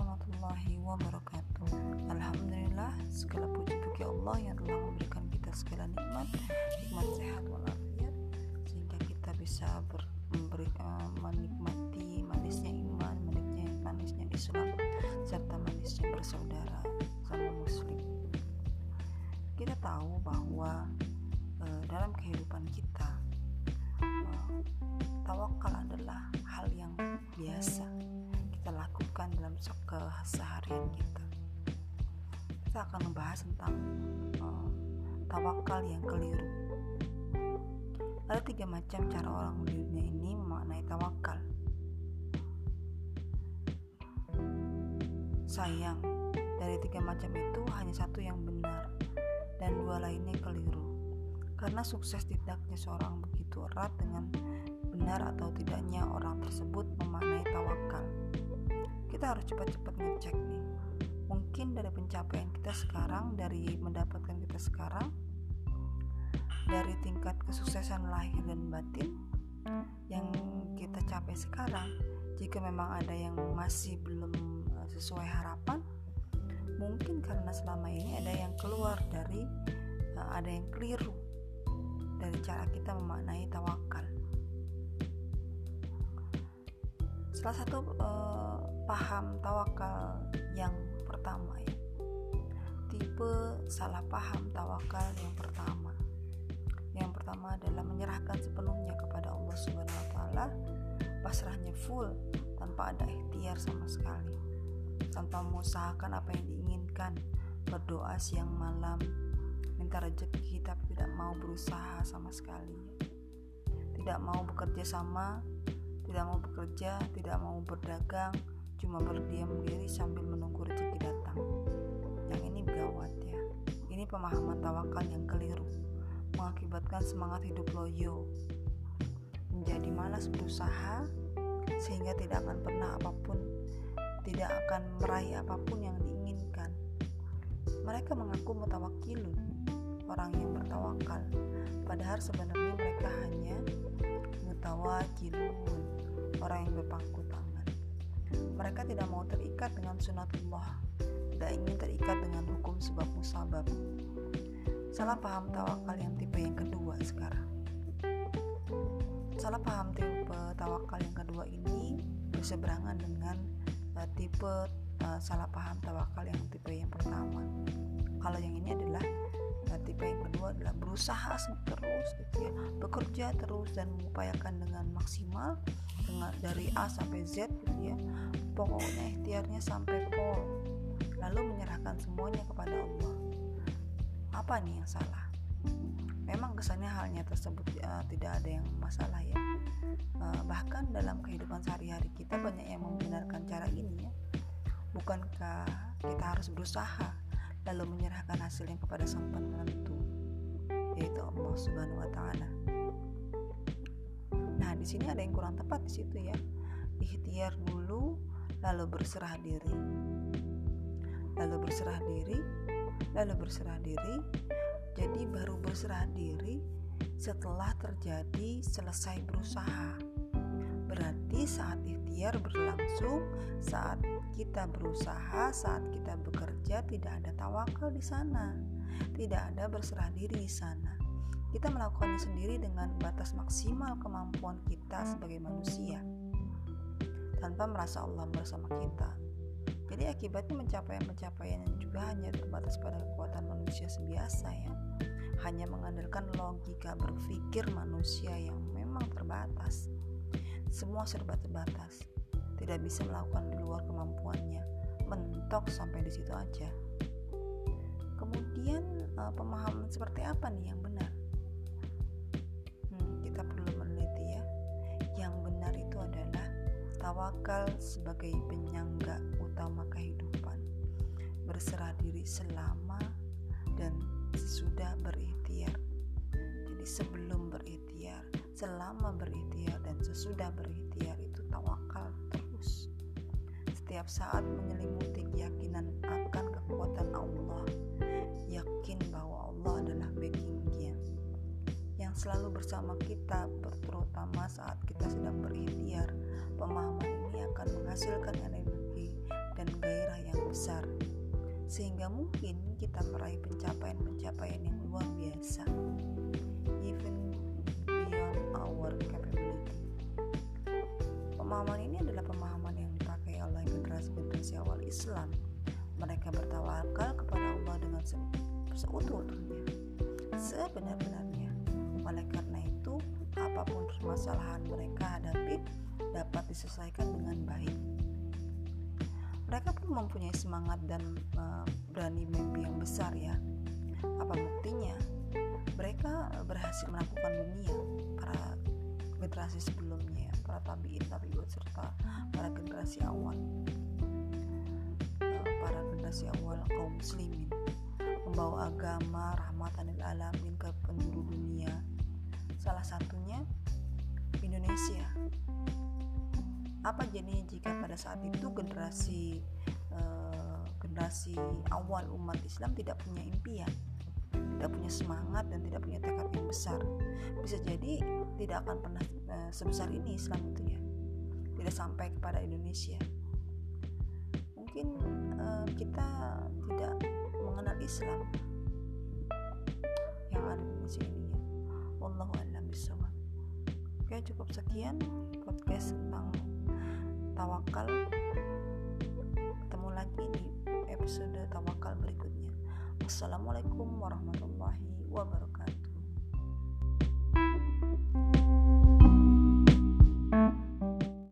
warahmatullahi wabarakatuh. Alhamdulillah segala puji bagi Allah yang telah memberikan kita segala nikmat Nikmat sehat walafiat Sehingga kita bisa ber, memberi, uh, menikmati manisnya iman Manisnya, manisnya Islam Serta manisnya bersaudara sama muslim. Kita tahu bahwa uh, dalam kehidupan kita uh, Tawakal adalah hal yang biasa lakukan dalam keseharian kita. Kita akan membahas tentang uh, tawakal yang keliru. Ada tiga macam cara orang di dunia ini memaknai tawakal. Sayang, dari tiga macam itu hanya satu yang benar dan dua lainnya keliru. Karena sukses tidaknya seorang begitu erat dengan benar atau tidaknya orang tersebut memaknai tawakal kita harus cepat-cepat ngecek nih. Mungkin dari pencapaian kita sekarang dari mendapatkan kita sekarang dari tingkat kesuksesan lahir dan batin yang kita capai sekarang jika memang ada yang masih belum eh, sesuai harapan mungkin karena selama ini ada yang keluar dari eh, ada yang keliru dari cara kita memaknai tawakal. Salah satu uh, paham tawakal yang pertama ya. Tipe salah paham tawakal yang pertama. Yang pertama adalah menyerahkan sepenuhnya kepada Allah Subhanahu wa taala. Pasrahnya full tanpa ada ikhtiar sama sekali. Tanpa mengusahakan apa yang diinginkan. Berdoa siang malam minta rezeki tapi tidak mau berusaha sama sekali. Tidak mau bekerja sama tidak mau bekerja tidak mau berdagang cuma berdiam diri sambil menunggu rezeki datang. Yang ini gawat ya. Ini pemahaman tawakal yang keliru, mengakibatkan semangat hidup loyo, menjadi malas berusaha sehingga tidak akan pernah apa pun, tidak akan meraih apa pun yang diinginkan. Mereka mengaku mutawakilun, orang yang bertawakal, padahal sebenarnya mereka hanya mutawakilun, orang yang berpangku tangan. Mereka tidak mau terikat dengan sunatullah, tidak ingin terikat dengan hukum sebab musabab. Salah paham tawakal yang tipe yang kedua sekarang. Salah paham tipe tawakal yang kedua ini berseberangan dengan uh, tipe uh, salah paham tawakal yang tipe yang pertama. Kalau yang ini adalah uh, tipe yang kedua adalah berusaha terus gitu ya, bekerja terus dan mengupayakan dengan maksimal dengan dari A sampai Z ya. Pokoknya ikhtiarnya sampai pol lalu menyerahkan semuanya kepada Allah. Apa nih yang salah? Memang kesannya halnya tersebut uh, tidak ada yang masalah ya. Uh, bahkan dalam kehidupan sehari-hari kita banyak yang membenarkan cara ini ya. Bukankah kita harus berusaha lalu menyerahkan hasilnya kepada sang penentu yaitu Allah Subhanahu wa taala? Nah, di sini ada yang kurang tepat di situ ya. Ikhtiar dulu lalu berserah diri. Lalu berserah diri, lalu berserah diri. Jadi baru berserah diri setelah terjadi selesai berusaha. Berarti saat ikhtiar berlangsung, saat kita berusaha, saat kita bekerja tidak ada tawakal di sana. Tidak ada berserah diri di sana kita melakukannya sendiri dengan batas maksimal kemampuan kita sebagai manusia tanpa merasa Allah bersama kita. Jadi akibatnya pencapaian-pencapaian yang juga hanya terbatas pada kekuatan manusia sebiasa ya. Hanya mengandalkan logika berpikir manusia yang memang terbatas. Semua serba terbatas. Tidak bisa melakukan di luar kemampuannya. Mentok sampai di situ aja. Kemudian eh, pemahaman seperti apa nih yang benar? Tawakal sebagai penyangga utama kehidupan, berserah diri selama dan sesudah berikhtiar. Jadi sebelum berikhtiar, selama berikhtiar dan sesudah berikhtiar itu tawakal terus. Setiap saat menyelimuti keyakinan akan kekuatan Allah, yakin bahwa Allah adalah backingnya yang selalu bersama kita, terutama saat kita sedang berikhtiar pemahaman ini akan menghasilkan energi dan gairah yang besar sehingga mungkin kita meraih pencapaian-pencapaian yang luar biasa. Even beyond our capability. Pemahaman ini adalah pemahaman yang dipakai oleh generasi-generasi awal Islam. Mereka bertawakal kepada Allah dengan se seutuh-utuhnya sebenar-benarnya. Oleh karena itu apa pun permasalahan mereka hadapi dapat diselesaikan dengan baik. Mereka pun mempunyai semangat dan uh, berani mimpi yang besar ya. Apa buktinya? Mereka berhasil menaklukkan dunia para generasi sebelumnya para tabiin tabiut serta para generasi awal. Uh, para generasi awal kaum muslimin. Membawa agama rahmatan lil alamin ke penjuru dunia. Salah satunya Indonesia apa jadinya jika pada saat itu generasi uh, generasi awal umat Islam tidak punya impian tidak punya semangat dan tidak punya tekad yang besar? Bisa jadi tidak akan pernah uh, sebesar ini Islam itu ya tidak sampai kepada Indonesia. Mungkin uh, kita tidak mengenal Islam yang ada di Indonesia ini ya. Wallahu Oke cukup sekian podcast tentang tawakal. Ketemu lagi di episode tawakal berikutnya. Wassalamualaikum warahmatullahi wabarakatuh